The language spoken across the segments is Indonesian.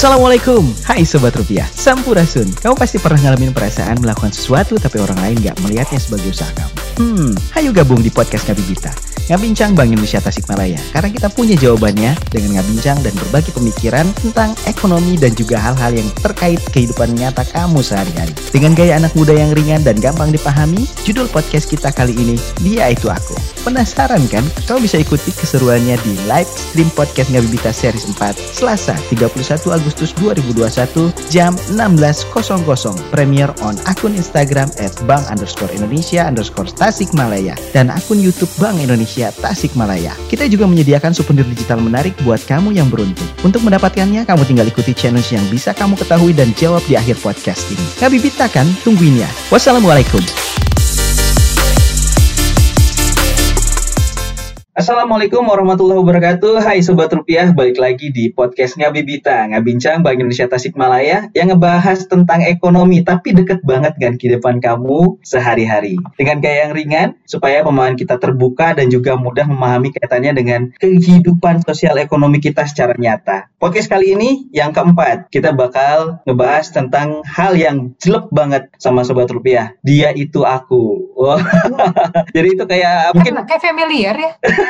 Assalamualaikum, hai Sobat Rupiah, Sampurasun. Kamu pasti pernah ngalamin perasaan melakukan sesuatu tapi orang lain gak melihatnya sebagai usaha kamu Hmm, hayu gabung di podcast Ngabi Bita Ngabincang Bank Indonesia Tasikmalaya. Karena kita punya jawabannya dengan ngabincang dan berbagi pemikiran tentang ekonomi dan juga hal-hal yang terkait kehidupan nyata kamu sehari-hari. Dengan gaya anak muda yang ringan dan gampang dipahami Judul podcast kita kali ini, Dia Itu Aku. Penasaran kan? Kamu bisa ikuti keseruannya di live stream podcast Ngabi Bita series 4 Selasa 31 Agustus 2021 jam 16.00 Premier on akun Instagram at bank underscore Indonesia underscore Tasikmalaya dan akun Youtube Bank Indonesia Tasikmalaya. Kita juga menyediakan souvenir digital menarik buat kamu yang beruntung. Untuk mendapatkannya, kamu tinggal ikuti challenge yang bisa kamu ketahui dan jawab di akhir podcast ini. Ngabi Bita kan? Tungguin ya. Wassalamualaikum. Assalamualaikum warahmatullahi wabarakatuh. Hai Sobat Rupiah, balik lagi di podcast Ngabibita Ngabincang Bank Indonesia Tasikmalaya Yang ngebahas tentang ekonomi Tapi deket banget dengan kehidupan kamu sehari-hari. Dengan gaya yang ringan Supaya pemahaman kita terbuka dan juga mudah memahami kaitannya dengan kehidupan sosial ekonomi kita secara nyata. Podcast kali ini yang keempat Kita bakal ngebahas tentang hal yang jelek banget sama Sobat Rupiah. Dia itu aku. Wow. Jadi itu kayak mungkin Kayak familiar ya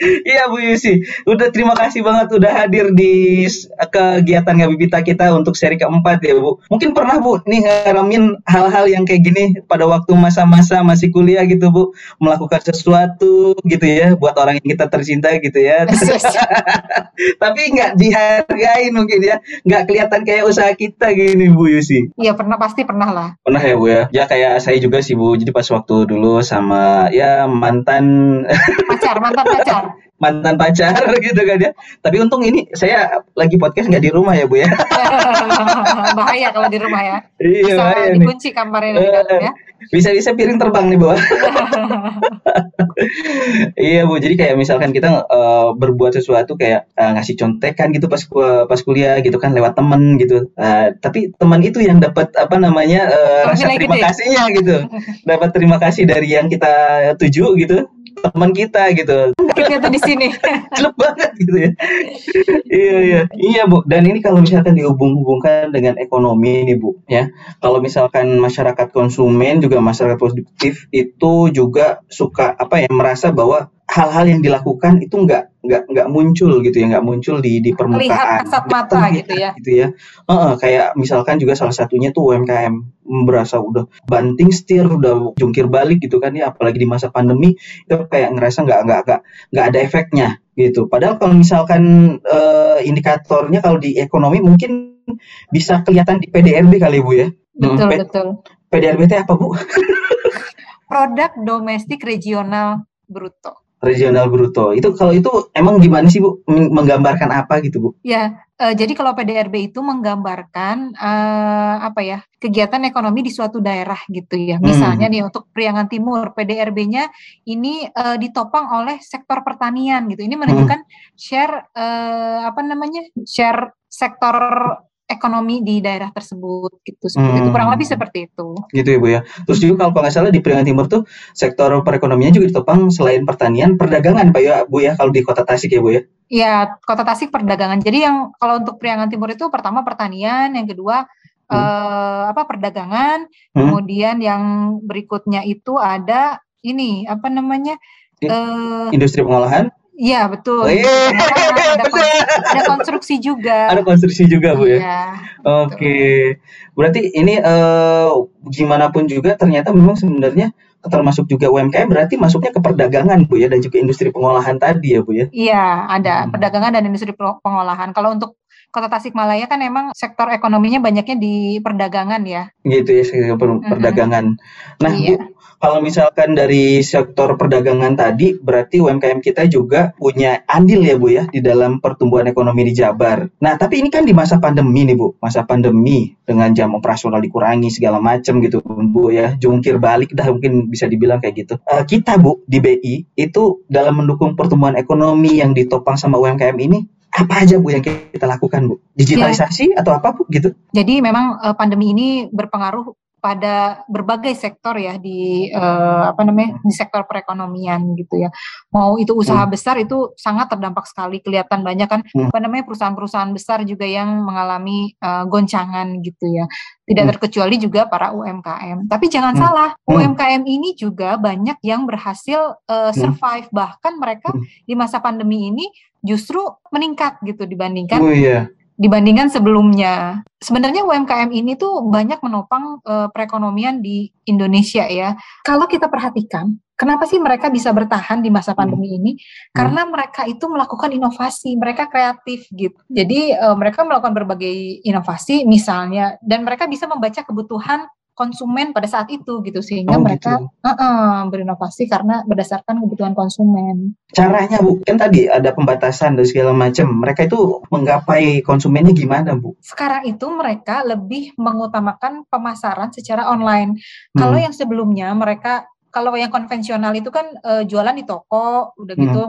Iya Bu Yusi, udah terima kasih banget udah hadir di kegiatan Ngabibita kita untuk seri keempat ya Bu. Mungkin pernah Bu nih ngalamin hal-hal yang kayak gini pada waktu masa-masa masih kuliah gitu Bu, melakukan sesuatu gitu ya buat orang yang kita tercinta gitu ya. Tapi nggak dihargain mungkin ya, nggak kelihatan kayak usaha kita gini Bu Yusi. Iya pernah pasti pernah lah. Pernah ya Bu ya. Ya kayak saya juga sih Bu. Jadi pas waktu dulu sama ya mantan pacar mantan pacar. Mantan pacar gitu kan ya. Tapi untung ini saya lagi podcast nggak di rumah ya bu ya. Bahaya kalau di rumah ya. Iya Bisa bahaya dikunci nih. kamarnya di dalam ya. Bisa bisa piring terbang nih bu. Iya bu. Jadi kayak misalkan kita uh, berbuat sesuatu kayak uh, ngasih contekan gitu pas pas kuliah gitu kan lewat temen gitu. Uh, tapi teman itu yang dapat apa namanya uh, rasa terima gede. kasihnya gitu. Dapat terima kasih dari yang kita tuju gitu teman kita gitu. Kita tuh di sini. Jelek banget gitu ya. iya iya. Iya Bu. Dan ini kalau misalkan dihubung-hubungkan dengan ekonomi nih Bu ya. Kalau misalkan masyarakat konsumen juga masyarakat produktif itu juga suka apa ya merasa bahwa hal-hal yang dilakukan itu nggak nggak nggak muncul gitu ya nggak muncul di di permukaan. Lihat kasat mata gitu ya. gitu ya. Uh, kayak misalkan juga salah satunya tuh UMKM berasa udah banting setir udah jungkir balik gitu kan ya apalagi di masa pandemi itu kayak ngerasa nggak nggak nggak nggak ada efeknya gitu. Padahal kalau misalkan uh, indikatornya kalau di ekonomi mungkin bisa kelihatan di PDRB kali bu ya. Betul hmm, betul. PDRB itu apa bu? Produk domestik regional bruto regional bruto. Itu kalau itu emang gimana sih Bu? Menggambarkan apa gitu Bu? Ya, uh, jadi kalau PDRB itu menggambarkan uh, apa ya? kegiatan ekonomi di suatu daerah gitu ya. Hmm. Misalnya hmm. nih untuk Priangan Timur, PDRB-nya ini uh, ditopang oleh sektor pertanian gitu. Ini menunjukkan hmm. share uh, apa namanya? share sektor ekonomi di daerah tersebut gitu. Seperti hmm. itu. Kurang lebih seperti itu. Gitu ya bu ya. Terus juga kalau nggak salah di Priangan Timur tuh sektor perekonomian juga ditopang selain pertanian perdagangan pak ya bu ya kalau di kota Tasik ya bu ya? Iya kota Tasik perdagangan. Jadi yang kalau untuk Priangan Timur itu pertama pertanian yang kedua hmm. eh, apa perdagangan. Hmm. kemudian yang berikutnya itu ada ini apa namanya eh, industri pengolahan Iya betul. Oh, iya. Ada, ada konstruksi juga. Ada konstruksi juga bu ya. Iya, Oke, okay. berarti ini uh, gimana pun juga ternyata memang sebenarnya termasuk juga UMKM berarti masuknya ke perdagangan bu ya dan juga industri pengolahan tadi ya bu ya. Iya ada hmm. perdagangan dan industri pengolahan. Kalau untuk Kota Tasikmalaya kan emang sektor ekonominya banyaknya di perdagangan ya. Gitu ya, sektor perdagangan. Nah, iya. Bu, kalau misalkan dari sektor perdagangan tadi, berarti UMKM kita juga punya andil ya Bu ya di dalam pertumbuhan ekonomi di Jabar. Nah, tapi ini kan di masa pandemi nih Bu, masa pandemi dengan jam operasional dikurangi segala macam gitu Bu ya, jungkir balik dah mungkin bisa dibilang kayak gitu. Uh, kita Bu di BI itu dalam mendukung pertumbuhan ekonomi yang ditopang sama UMKM ini apa aja Bu yang kita lakukan Bu? Digitalisasi ya. atau apa Bu gitu? Jadi memang uh, pandemi ini berpengaruh pada berbagai sektor ya di uh, apa namanya di sektor perekonomian gitu ya. Mau itu usaha hmm. besar itu sangat terdampak sekali kelihatan banyak kan hmm. apa namanya perusahaan-perusahaan besar juga yang mengalami uh, goncangan gitu ya. Tidak hmm. terkecuali juga para UMKM. Tapi jangan hmm. salah, hmm. UMKM ini juga banyak yang berhasil uh, survive hmm. bahkan mereka hmm. di masa pandemi ini justru meningkat gitu dibandingkan oh, iya dibandingkan sebelumnya. Sebenarnya UMKM ini tuh banyak menopang uh, perekonomian di Indonesia ya. Kalau kita perhatikan, kenapa sih mereka bisa bertahan di masa pandemi hmm. ini? Karena hmm. mereka itu melakukan inovasi, mereka kreatif gitu. Jadi uh, mereka melakukan berbagai inovasi misalnya dan mereka bisa membaca kebutuhan konsumen pada saat itu gitu sehingga oh, mereka gitu. uh -uh, berinovasi karena berdasarkan kebutuhan konsumen. Caranya Bu, kan tadi ada pembatasan dan segala macam. Mereka itu menggapai konsumennya gimana Bu? Sekarang itu mereka lebih mengutamakan pemasaran secara online. Hmm. Kalau yang sebelumnya mereka kalau yang konvensional itu kan uh, jualan di toko, udah hmm. gitu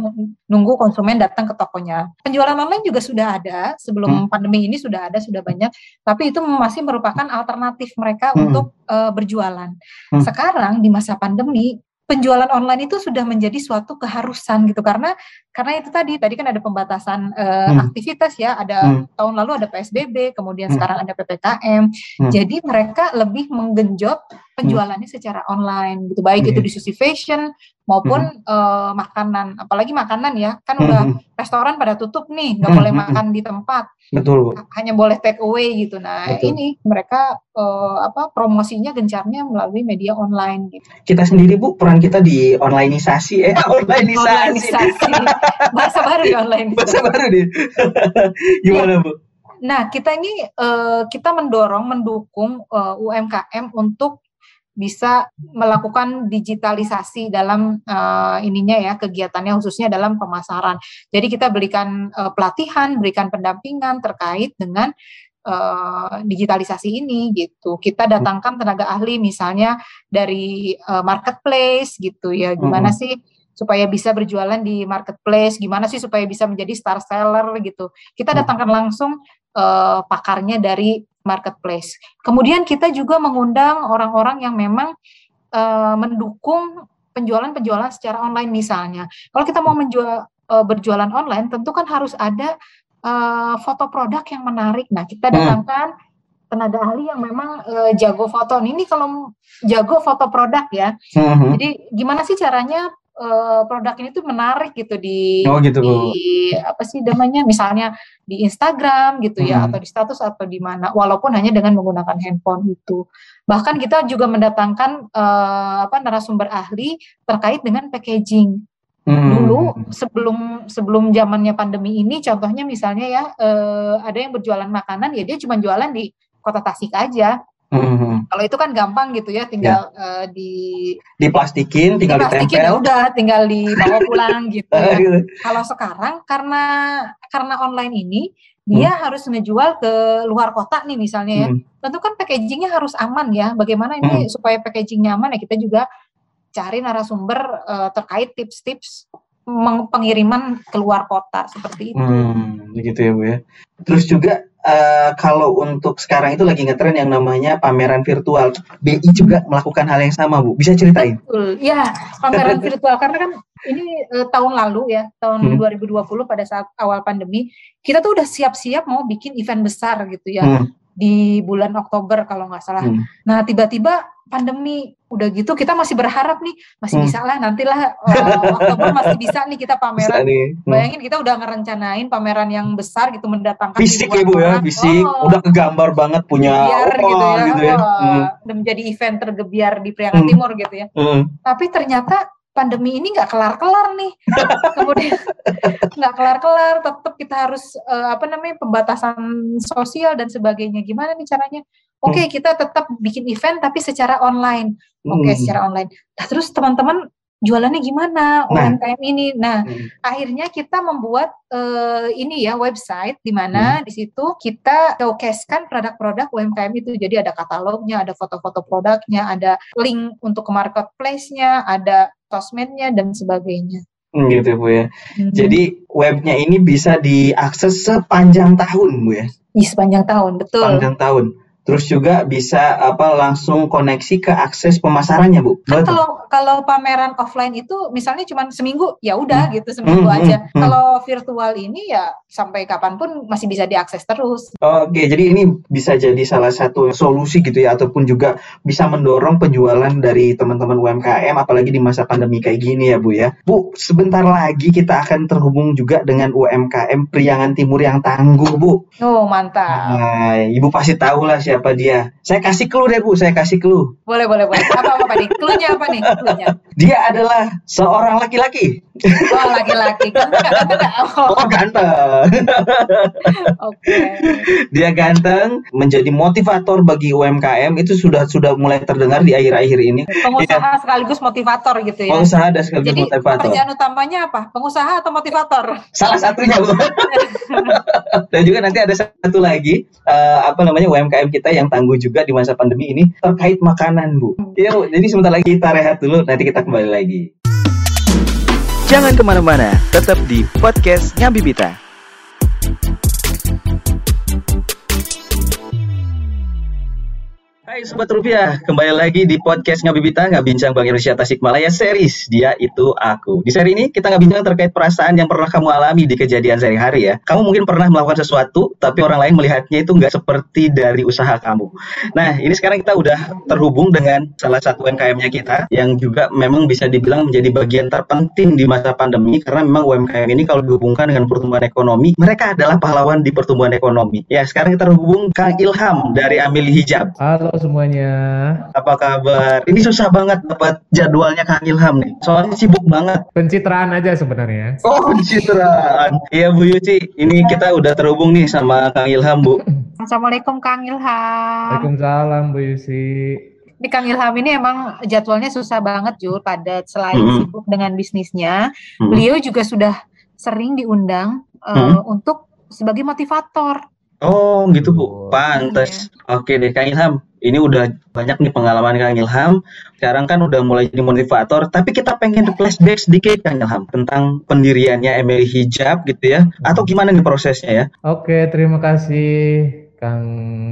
nunggu konsumen datang ke tokonya. Penjualan online juga sudah ada sebelum hmm. pandemi ini sudah ada sudah banyak, tapi itu masih merupakan alternatif mereka hmm. untuk uh, berjualan. Hmm. Sekarang di masa pandemi penjualan online itu sudah menjadi suatu keharusan gitu karena karena itu tadi tadi kan ada pembatasan uh, hmm. aktivitas ya ada hmm. tahun lalu ada PSBB kemudian hmm. sekarang ada PPKM hmm. jadi mereka lebih menggenjot hmm. secara online gitu baik hmm. itu di sisi fashion maupun hmm. uh, makanan apalagi makanan ya kan hmm. udah restoran pada tutup nih nggak hmm. boleh hmm. makan di tempat betul hanya boleh take away gitu nah betul. ini mereka uh, apa promosinya gencarnya melalui media online gitu kita sendiri bu peran kita di onlineisasi eh onlineisasi, bahasa baru ya online bahasa baru nih gimana ya. bu Nah, kita ini uh, kita mendorong, mendukung uh, UMKM untuk bisa melakukan digitalisasi dalam uh, ininya ya kegiatannya khususnya dalam pemasaran. Jadi kita berikan uh, pelatihan, berikan pendampingan terkait dengan uh, digitalisasi ini gitu. Kita datangkan tenaga ahli misalnya dari uh, marketplace gitu ya. Gimana hmm. sih supaya bisa berjualan di marketplace, gimana sih supaya bisa menjadi star seller gitu. Kita datangkan langsung uh, pakarnya dari marketplace. Kemudian kita juga mengundang orang-orang yang memang uh, mendukung penjualan-penjualan secara online misalnya. Kalau kita mau menjual uh, berjualan online, tentu kan harus ada uh, foto produk yang menarik. Nah, kita hmm. datangkan hmm. tenaga ahli yang memang uh, jago foto. Ini kalau jago foto produk ya. Hmm. Jadi gimana sih caranya uh, produk ini tuh menarik gitu di oh, gitu, di apa sih namanya misalnya di Instagram gitu ya hmm. atau di status atau di mana walaupun hanya dengan menggunakan handphone itu bahkan kita juga mendatangkan uh, apa narasumber ahli terkait dengan packaging hmm. dulu sebelum sebelum zamannya pandemi ini contohnya misalnya ya uh, ada yang berjualan makanan ya dia cuma jualan di kota Tasik aja Hmm. Kalau itu kan gampang gitu ya, tinggal ya. Uh, di diplastikin, tinggal diplastikin ditempel. Udah, tinggal dibawa pulang gitu. Ya. gitu. Kalau sekarang karena karena online ini dia hmm. harus ngejual ke luar kota nih misalnya ya. Hmm. Tentu kan packagingnya harus aman ya. Bagaimana ini hmm. supaya packagingnya aman ya kita juga cari narasumber uh, terkait tips-tips pengiriman keluar kota seperti itu. Hmm, begitu ya bu ya. Terus juga uh, kalau untuk sekarang itu lagi ngetren yang namanya pameran virtual. BI juga melakukan hal yang sama, Bu. Bisa ceritain? Betul. Ya, pameran virtual karena kan ini uh, tahun lalu ya, tahun hmm. 2020 pada saat awal pandemi, kita tuh udah siap-siap mau bikin event besar gitu ya. Hmm. Di bulan Oktober kalau nggak salah. Hmm. Nah, tiba-tiba pandemi udah gitu kita masih berharap nih masih hmm. bisa lah nantilah uh, Oktober masih bisa nih kita pameran hmm. bayangin kita udah ngerencanain pameran yang besar gitu mendatangkan fisik ya bu ya fisik oh, udah kegambar banget punya gebiar, oh, gitu ya, gitu ya. Oh, hmm. menjadi event tergebiar di Priangan hmm. Timur gitu ya hmm. tapi ternyata pandemi ini nggak kelar-kelar nih. Kemudian nggak kelar-kelar, tetap kita harus uh, apa namanya pembatasan sosial dan sebagainya. Gimana nih caranya? Oke, okay, hmm. kita tetap bikin event tapi secara online. Oke, okay, hmm. secara online. Nah, terus teman-teman jualannya gimana nah. UMKM ini? Nah, hmm. akhirnya kita membuat uh, ini ya website di mana hmm. di situ kita showcase-kan produk-produk UMKM itu. Jadi ada katalognya, ada foto-foto produknya, ada link untuk ke marketplace-nya, ada sosmednya dan sebagainya. Hmm, gitu Bu ya. Hmm. Jadi webnya ini bisa diakses sepanjang tahun Bu ya. Iya sepanjang tahun, betul. Sepanjang tahun. Terus juga bisa apa langsung koneksi ke akses pemasarannya bu. Kan kalau kalau pameran offline itu misalnya cuma seminggu ya udah hmm. gitu seminggu hmm, aja. Hmm, hmm. Kalau virtual ini ya sampai kapan pun masih bisa diakses terus. Oke, jadi ini bisa jadi salah satu solusi gitu ya ataupun juga bisa mendorong penjualan dari teman-teman UMKM apalagi di masa pandemi kayak gini ya bu ya. Bu, sebentar lagi kita akan terhubung juga dengan UMKM Priangan Timur yang tangguh bu. Oh mantap. Nah, ibu pasti tahu lah siapa dia. Saya kasih clue deh Bu, saya kasih clue. Boleh, boleh, boleh. Apa apa nih? Clue-nya apa nih? Dia adalah seorang laki-laki. Oh, laki-laki. Ganteng Oh, oh ganteng. Oke. Okay. Dia ganteng, menjadi motivator bagi UMKM itu sudah sudah mulai terdengar di akhir-akhir ini. Pengusaha ya. sekaligus motivator gitu ya. Pengusaha dan sekaligus Jadi, motivator. Pekerjaan utamanya apa? Pengusaha atau motivator? Salah satunya, Bu. dan juga nanti ada satu lagi uh, apa namanya UMKM kita yang tangguh juga di masa pandemi ini terkait makanan, Bu. Ya, jadi sebentar lagi kita rehat dulu, nanti kita kembali lagi. Jangan ke mana-mana, tetap di podcast Nyambibita. Hai Sobat Rupiah, kembali lagi di podcast Ngabibita, Ngabincang Bank Indonesia Tasikmalaya series Dia Itu Aku. Di seri ini kita ngabincang terkait perasaan yang pernah kamu alami di kejadian sehari-hari ya. Kamu mungkin pernah melakukan sesuatu, tapi orang lain melihatnya itu nggak seperti dari usaha kamu. Nah, ini sekarang kita udah terhubung dengan salah satu UMKM-nya kita, yang juga memang bisa dibilang menjadi bagian terpenting di masa pandemi, karena memang UMKM ini kalau dihubungkan dengan pertumbuhan ekonomi, mereka adalah pahlawan di pertumbuhan ekonomi. Ya, sekarang kita terhubung Kang Ilham dari Amili Hijab. Halo semuanya. Apa kabar? Ini susah banget dapat jadwalnya Kang Ilham nih. Soalnya sibuk banget. Pencitraan aja sebenarnya. Oh, pencitraan. Iya Bu Yuci, ini kita udah terhubung nih sama Kang Ilham, Bu. Assalamualaikum Kang Ilham. Waalaikumsalam Bu Yuci. Di Kang Ilham ini emang jadwalnya susah banget Jul, padat selain mm -hmm. sibuk dengan bisnisnya. Mm -hmm. Beliau juga sudah sering diundang uh, mm -hmm. untuk sebagai motivator. Oh gitu Bu, pantas. Iya. Oke deh Kang Ilham, ini udah banyak nih pengalaman Kang Ilham. Sekarang kan udah mulai jadi motivator, tapi kita pengen flashback sedikit Kang Ilham tentang pendiriannya Emily Hijab gitu ya, atau gimana nih prosesnya ya? Oke, terima kasih Kang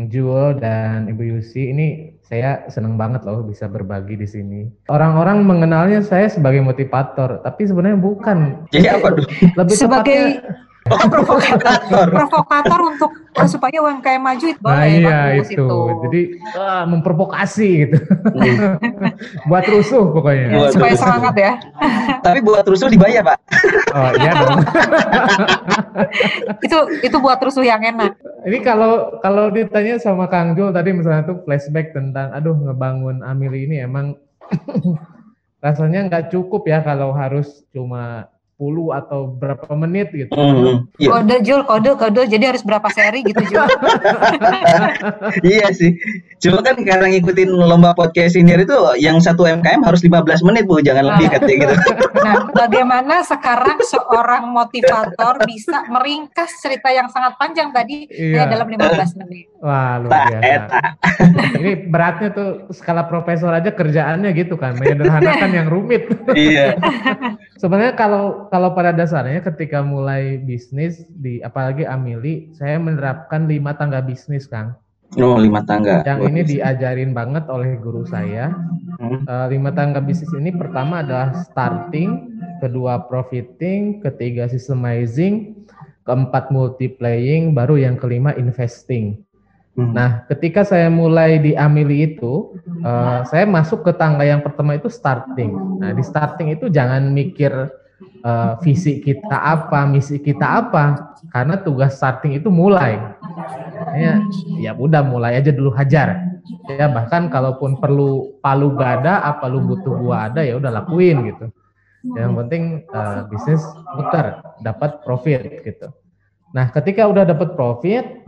Jul dan Ibu Yusi. Ini saya senang banget loh bisa berbagi di sini. Orang-orang mengenalnya saya sebagai motivator, tapi sebenarnya bukan. Jadi apa tuh? Lebih sebagai tepatnya Oh, provokator. provokator untuk uh, supaya UMKM maju itu boleh. Nah, iya itu. itu. Jadi uh, memprovokasi gitu. Hmm. buat rusuh pokoknya. Ya, buat supaya rusuh. semangat ya. Tapi buat rusuh dibayar, Pak. Oh, iya dong. itu itu buat rusuh yang enak. Ini kalau kalau ditanya sama Kang Jul tadi misalnya tuh flashback tentang aduh ngebangun Amili ini emang rasanya nggak cukup ya kalau harus cuma 10 atau berapa menit gitu. Mm, iya. Kode Jul, kode kode jadi harus berapa seri gitu Jul. iya sih. Cuma kan karena ngikutin lomba podcast ini itu yang satu MKM harus 15 menit Bu, jangan nah. lebih katanya gitu. nah, bagaimana sekarang seorang motivator bisa meringkas cerita yang sangat panjang tadi iya. dalam 15 menit. Wah, luar biasa. ini beratnya tuh skala profesor aja kerjaannya gitu kan, menyederhanakan yang rumit. iya. Sebenarnya kalau kalau pada dasarnya ketika mulai bisnis di apalagi Amili, saya menerapkan lima tangga bisnis, Kang. Oh, lima tangga. Yang ini diajarin banget oleh guru saya. Hmm. Uh, lima tangga bisnis ini pertama adalah starting, kedua profiting, ketiga systemizing, keempat multiplying, baru yang kelima investing. Hmm. Nah, ketika saya mulai di Amili itu, uh, saya masuk ke tangga yang pertama itu starting. Nah, di starting itu jangan mikir uh, visi kita apa, misi kita apa, karena tugas starting itu mulai. Ya, ya udah mulai aja dulu hajar. Ya bahkan kalaupun perlu palu gada, apa lu butuh gua ada ya udah lakuin gitu. Yang penting uh, bisnis muter, dapat profit gitu. Nah, ketika udah dapat profit,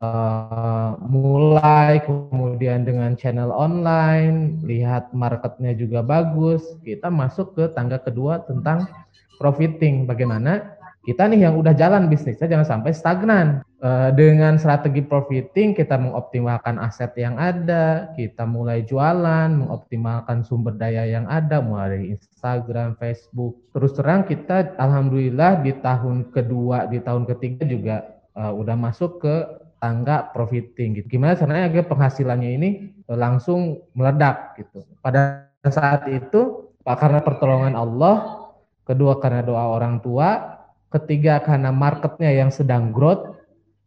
uh, mulai kemudian dengan channel online, lihat marketnya juga bagus, kita masuk ke tangga kedua tentang profiting. Bagaimana kita nih yang udah jalan bisnisnya jangan sampai stagnan. Uh, dengan strategi profiting kita mengoptimalkan aset yang ada, kita mulai jualan, mengoptimalkan sumber daya yang ada, mulai dari Instagram, Facebook. Terus terang kita alhamdulillah di tahun kedua, di tahun ketiga juga uh, udah masuk ke tangga profiting gitu. Gimana caranya agar penghasilannya ini langsung meledak gitu. Pada saat itu karena pertolongan Allah, kedua karena doa orang tua, ketiga karena marketnya yang sedang growth,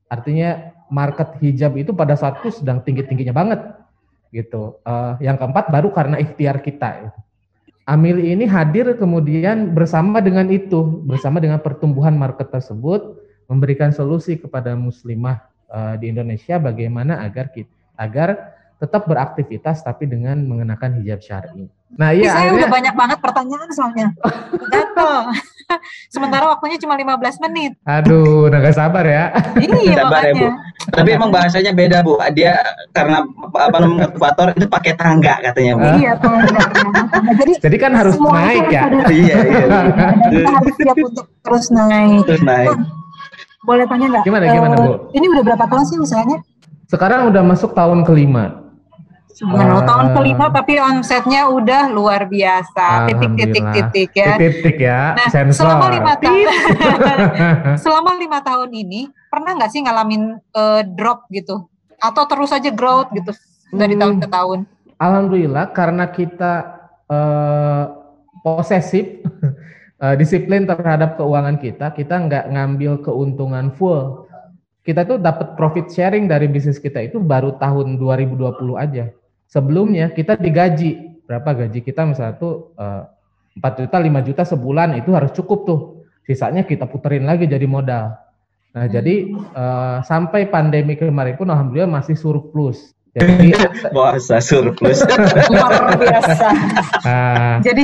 artinya market hijab itu pada saat itu sedang tinggi-tingginya banget gitu. Uh, yang keempat baru karena ikhtiar kita. Gitu. Amil ini hadir kemudian bersama dengan itu, bersama dengan pertumbuhan market tersebut, memberikan solusi kepada muslimah uh, di Indonesia bagaimana agar kita, agar tetap beraktivitas tapi dengan mengenakan hijab syar'i. Nah, iya saya akhirnya... udah banyak banget pertanyaan soalnya. Sementara waktunya cuma 15 menit. Aduh, udah gak sabar ya. Iya, sabar ya, Bu. Tapi emang bahasanya beda, Bu. Dia karena apa namanya motivator itu pakai tangga katanya, Bu. Iya, tangga. Jadi, Jadi kan harus naik ya. Iya, iya. Kita harus siap untuk terus naik. Terus naik. Boleh tanya nggak? Gimana, gimana, Bu? Ini udah berapa tahun sih usahanya? Sekarang udah masuk tahun kelima. Wow. tahun kelima tapi omsetnya udah luar biasa. Titik-titik-titik ya. Titik-titik ya. Nah, selama lima tahun, selama lima tahun ini pernah nggak sih ngalamin uh, drop gitu? Atau terus aja growth gitu dari hmm. tahun ke tahun? Alhamdulillah karena kita uh, posesif, uh, disiplin terhadap keuangan kita, kita nggak ngambil keuntungan full. Kita tuh dapat profit sharing dari bisnis kita itu baru tahun 2020 aja. Sebelumnya kita digaji. Berapa gaji kita? Misalnya tuh eh, empat juta lima juta sebulan itu harus cukup tuh. Sisanya kita puterin lagi jadi modal. Nah jadi uh, sampai pandemi kemarin pun alhamdulillah masih surplus jadi bahasa surplus luar biasa. Uh, jadi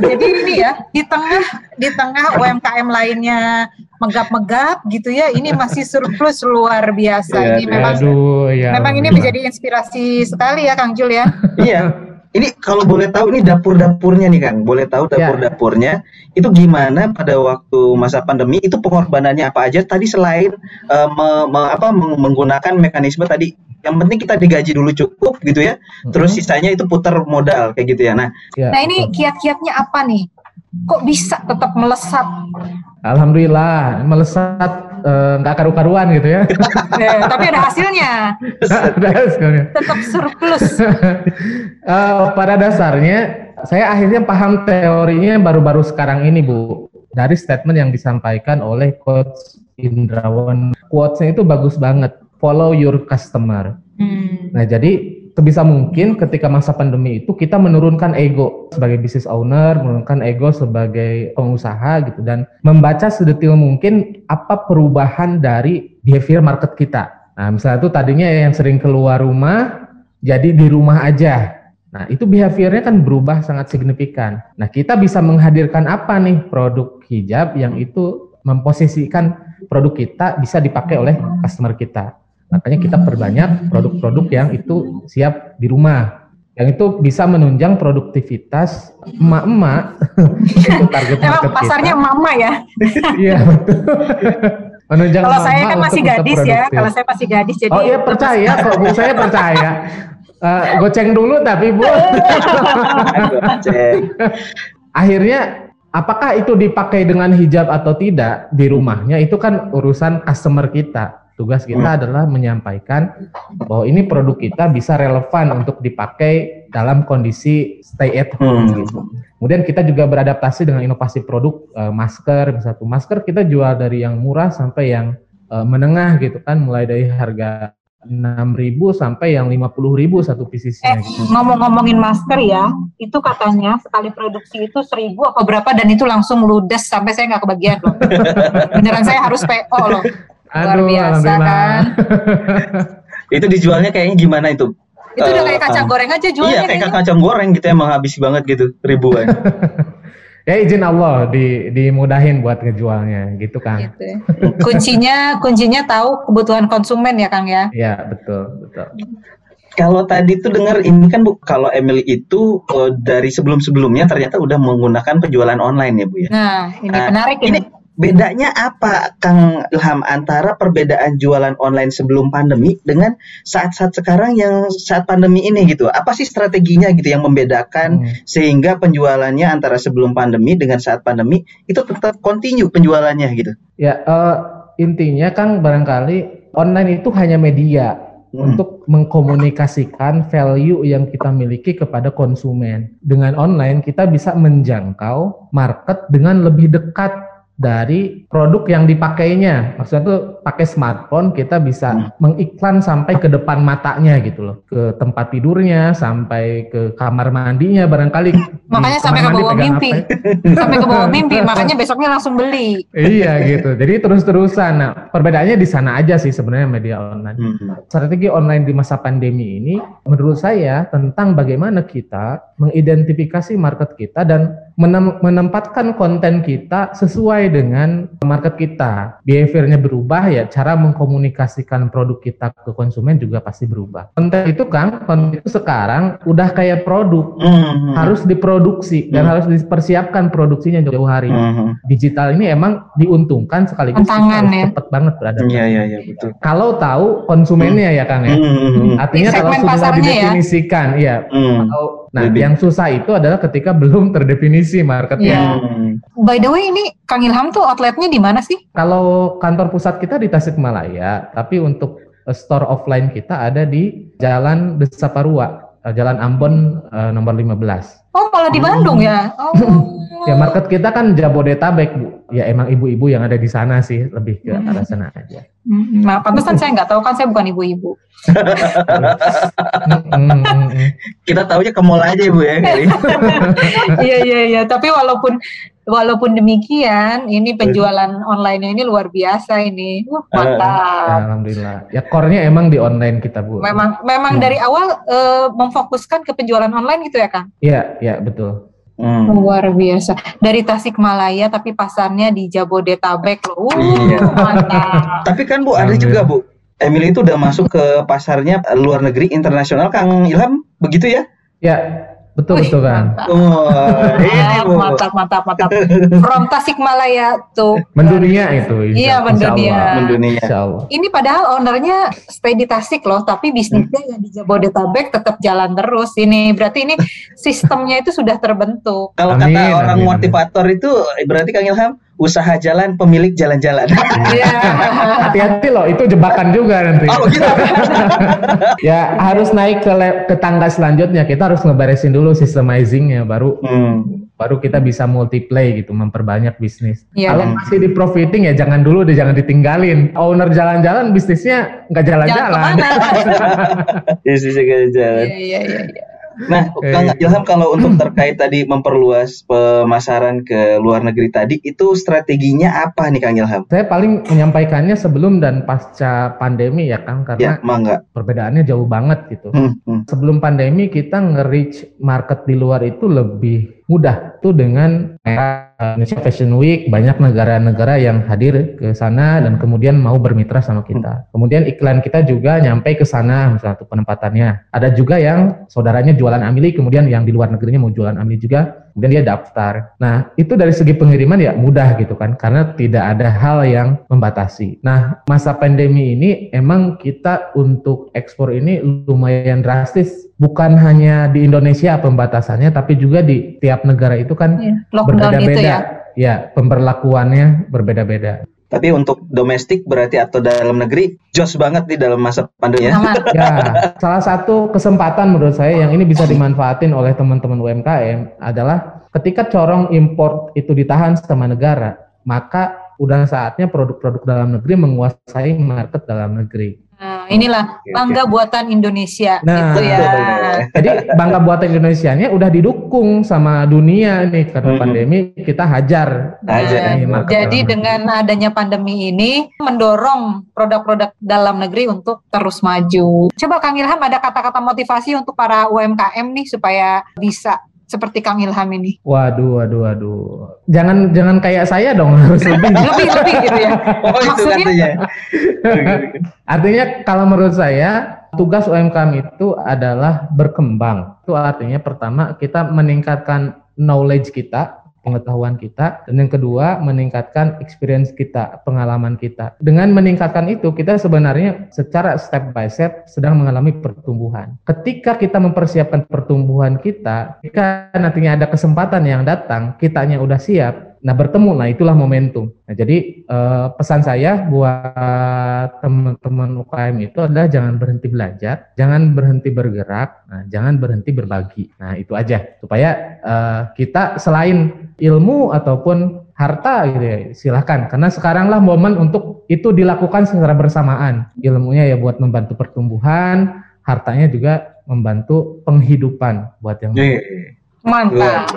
jadi ini ya di tengah di tengah UMKM lainnya megap-megap gitu ya, ini masih surplus luar biasa. Ya, ini memang aduh, ya, memang ini menjadi inspirasi sekali ya Kang Jul ya. iya. Ini kalau boleh tahu ini dapur-dapurnya nih Kang, boleh tahu ya. dapur-dapurnya ya. itu gimana pada waktu masa pandemi itu pengorbanannya apa aja tadi selain uh, me, me, apa menggunakan mekanisme tadi yang penting kita digaji dulu cukup gitu ya. Terus sisanya itu putar modal kayak gitu ya. Nah, ya, nah ini kiat-kiatnya apa nih? Kok bisa tetap melesat? Alhamdulillah, melesat eh, nggak uh, karu-karuan gitu ya. eh, tapi ada hasilnya. ada hasilnya. Tetap surplus. uh, pada dasarnya saya akhirnya paham teorinya baru-baru sekarang ini, Bu. Dari statement yang disampaikan oleh Coach Indrawan. Quotes-nya itu bagus banget follow your customer. Hmm. Nah, jadi sebisa mungkin ketika masa pandemi itu kita menurunkan ego sebagai business owner, menurunkan ego sebagai pengusaha gitu dan membaca sedetil mungkin apa perubahan dari behavior market kita. Nah, misalnya itu tadinya yang sering keluar rumah jadi di rumah aja. Nah, itu behaviornya kan berubah sangat signifikan. Nah, kita bisa menghadirkan apa nih produk hijab yang itu memposisikan produk kita bisa dipakai oleh customer kita. Makanya kita perbanyak produk-produk yang itu siap di rumah. Yang itu bisa menunjang produktivitas emak-emak. itu target market Emang pasarnya emak-emak ya? Iya, betul. menunjang kalau saya kan masih gadis ya, kalau saya masih gadis jadi Oh iya percaya kok Bu, saya percaya. Uh, goceng dulu tapi Bu. Akhirnya apakah itu dipakai dengan hijab atau tidak di rumahnya itu kan urusan customer kita Tugas kita adalah menyampaikan bahwa ini produk kita bisa relevan untuk dipakai dalam kondisi stay at home hmm. gitu. Kemudian kita juga beradaptasi dengan inovasi produk uh, masker, satu masker kita jual dari yang murah sampai yang uh, menengah gitu kan, mulai dari harga 6.000 sampai yang 50.000 satu piecesnya. Eh, gitu. ngomong-ngomongin masker ya, itu katanya sekali produksi itu 1.000 apa berapa dan itu langsung ludes sampai saya nggak kebagian loh. Beneran saya harus PO loh. Luar Aduh, biasa kan. itu dijualnya kayaknya gimana itu? Itu udah kayak kacang uh, goreng aja jualnya. Iya, kayak kayaknya. kacang goreng gitu emang habis banget gitu, ribuan. ya izin Allah di dimudahin buat ngejualnya gitu kan. Gitu. Ya. Kuncinya kuncinya tahu kebutuhan konsumen ya Kang ya. Iya, betul, betul. Kalau tadi tuh dengar ini kan Bu, kalau Emily itu uh, dari sebelum-sebelumnya ternyata udah menggunakan penjualan online ya Bu ya. Nah, ini nah, menarik ini. ini Bedanya apa Kang Ilham antara perbedaan jualan online sebelum pandemi dengan saat-saat sekarang yang saat pandemi ini gitu? Apa sih strateginya gitu yang membedakan hmm. sehingga penjualannya antara sebelum pandemi dengan saat pandemi itu tetap continue penjualannya gitu? Ya uh, intinya Kang barangkali online itu hanya media hmm. untuk mengkomunikasikan value yang kita miliki kepada konsumen. Dengan online kita bisa menjangkau market dengan lebih dekat dari produk yang dipakainya. Maksudnya tuh pakai smartphone kita bisa hmm. mengiklan sampai ke depan matanya gitu loh, ke tempat tidurnya, sampai ke kamar mandinya barangkali. Makanya sampai ke bawah mimpi, ya? sampai ke bawah mimpi, makanya besoknya langsung beli. iya gitu. Jadi terus-terusan. Nah perbedaannya di sana aja sih sebenarnya media online. Hmm. Strategi online di masa pandemi ini, menurut saya tentang bagaimana kita mengidentifikasi market kita dan menempatkan konten kita sesuai dengan market kita. Behaviornya berubah ya, cara mengkomunikasikan produk kita ke konsumen juga pasti berubah. Konten itu kan, konten itu sekarang udah kayak produk, mm-hmm. harus diproduksi mm-hmm. dan harus dipersiapkan produksinya jauh hari. Mm-hmm. Digital ini emang diuntungkan sekaligus Tantangan, ya. cepat banget berada. Iya iya iya betul. Kalau tahu konsumennya mm-hmm. ya Kang ya. Mm-hmm. Artinya kalau sudah ya? didefinisikan, ya. ya mm-hmm. Nah, Lebih. yang susah itu adalah ketika belum terdefinisi marketnya. Yeah. By the way, ini Kang Ilham tuh outletnya di mana sih? Kalau kantor pusat kita di Tasikmalaya, tapi untuk eh, store offline kita ada di Jalan Desa Parua, eh, Jalan Ambon uh, nomor 15. Oh, malah di Bandung ya? Oh. ya, market kita kan Jabodetabek, Bu. Ya emang ibu-ibu yang ada di sana sih, lebih ke hmm. arah sana aja. Hmm, nah, pantesan saya nggak tahu kan saya bukan ibu-ibu. Kita tahunya ke mall aja bu ya. Iya iya iya. Tapi walaupun walaupun demikian, ini penjualan online ini luar biasa ini. Uh, mantap. Alhamdulillah. Ya core-nya emang di online kita bu. Memang memang hmm. dari awal uh, memfokuskan ke penjualan online gitu ya kang? Iya iya betul. Hmm. Luar biasa. Dari Tasikmalaya tapi pasarnya di Jabodetabek loh. Uh, iya. mantap. tapi kan Bu ada juga Bu Emily itu udah masuk ke pasarnya luar negeri internasional Kang Ilham begitu ya? Ya, betul Wih, betul kan. Oh, ini bu. Mantap mantap mantap. From Tasikmalaya tuh. Mendunia itu. Iya mendunia. Mendunia. Ini padahal ownernya stay di Tasik loh, tapi bisnisnya hmm. yang di Jabodetabek tetap jalan terus. Ini berarti ini sistemnya itu sudah terbentuk. Kalau kata orang amin, motivator amin. itu berarti Kang Ilham usaha jalan pemilik jalan-jalan. Iya. Hati-hati loh, itu jebakan juga nanti. Oh gitu. ya harus naik ke ke tangga selanjutnya. Kita harus ngeberesin dulu systemizingnya, baru hmm. baru kita bisa multiplay gitu, memperbanyak bisnis. Ya, Kalau masih di profiting ya jangan dulu deh, jangan ditinggalin. Owner jalan-jalan bisnisnya nggak jalan-jalan. Bisnisnya nggak jalan. Iya iya iya. Nah, Kang Ilham kalau untuk terkait tadi memperluas pemasaran ke luar negeri tadi itu strateginya apa nih Kang Ilham? Saya paling menyampaikannya sebelum dan pasca pandemi ya Kang karena ya, perbedaannya jauh banget gitu. Hmm, hmm. Sebelum pandemi kita nge-reach market di luar itu lebih mudah tuh dengan Indonesia Fashion Week banyak negara-negara yang hadir ke sana dan kemudian mau bermitra sama kita. Kemudian iklan kita juga nyampe ke sana misalnya tuh penempatannya. Ada juga yang saudaranya jualan amili kemudian yang di luar negerinya mau jualan amili juga kemudian dia daftar. Nah, itu dari segi pengiriman ya mudah gitu kan, karena tidak ada hal yang membatasi. Nah, masa pandemi ini emang kita untuk ekspor ini lumayan drastis, bukan hanya di Indonesia pembatasannya, tapi juga di tiap negara itu kan ya, berbeda-beda. Ya. ya, pemberlakuannya berbeda-beda. Tapi untuk domestik berarti atau dalam negeri jos banget di dalam masa pandemi ya. ya, salah satu kesempatan menurut saya yang ini bisa dimanfaatin oleh teman-teman UMKM adalah ketika corong impor itu ditahan sama negara, maka udah saatnya produk-produk dalam negeri menguasai market dalam negeri. Nah, inilah bangga buatan Indonesia nah, gitu ya. Jadi bangga buatan Indonesia-nya udah didukung sama dunia nih karena hmm. pandemi kita hajar. Nah, hajar. jadi dengan adanya pandemi ini mendorong produk-produk dalam negeri untuk terus maju. Coba Kang Ilham ada kata-kata motivasi untuk para UMKM nih supaya bisa seperti Kang Ilham ini? Waduh, waduh, waduh. Jangan jangan kayak saya dong harus lebih. lebih lebih gitu ya. Oh itu Maksudnya, artinya kalau menurut saya tugas UMKM itu adalah berkembang. Itu artinya pertama kita meningkatkan knowledge kita pengetahuan kita dan yang kedua meningkatkan experience kita, pengalaman kita. Dengan meningkatkan itu kita sebenarnya secara step by step sedang mengalami pertumbuhan. Ketika kita mempersiapkan pertumbuhan kita, jika nantinya ada kesempatan yang datang, kitanya udah siap, Nah bertemu, nah itulah momentum. Nah jadi uh, pesan saya buat teman-teman UKM itu adalah jangan berhenti belajar, jangan berhenti bergerak, nah, jangan berhenti berbagi. Nah itu aja supaya uh, kita selain ilmu ataupun harta gitu ya silahkan karena sekaranglah momen untuk itu dilakukan secara bersamaan ilmunya ya buat membantu pertumbuhan hartanya juga membantu penghidupan buat yang yeah. Mantap.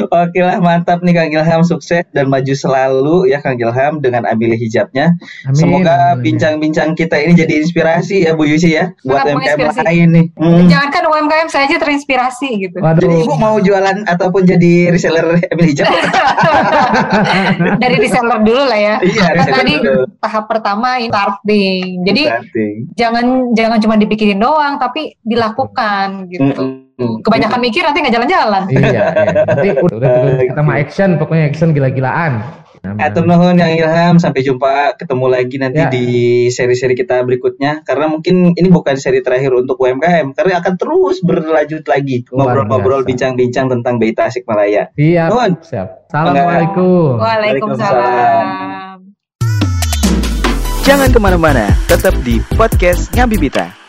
Oke lah mantap nih Kang Ilham sukses dan maju selalu ya Kang Ilham dengan ambil hijabnya. Amin. Semoga bincang-bincang kita ini jadi inspirasi ya Bu Yusi ya buat UMKM lain nih. Hmm. Jangankan UMKM saja terinspirasi gitu. Waduh. Jadi Ibu mau jualan ataupun jadi reseller ambil hijab? Dari reseller dulu lah ya. Iya, kan tadi dulu. tahap pertama ini starting. Jadi starting. jangan jangan cuma dipikirin doang tapi dilakukan gitu. Mm Kebanyakan mikir nanti nggak jalan-jalan. iya, iya. Nanti udah, udah kita mah action, pokoknya action gila-gilaan. Atur nuhun yang Ilham, sampai jumpa, ketemu lagi nanti ya. di seri-seri kita berikutnya. Karena mungkin ini bukan seri terakhir untuk UMKM, karena akan terus berlanjut lagi ngobrol-ngobrol, bincang-bincang tentang BI Tasikmalaya. Iya, siap. Assalamualaikum. Waalaikumsalam. Jangan ke mana-mana, tetap di podcast Ngabibita.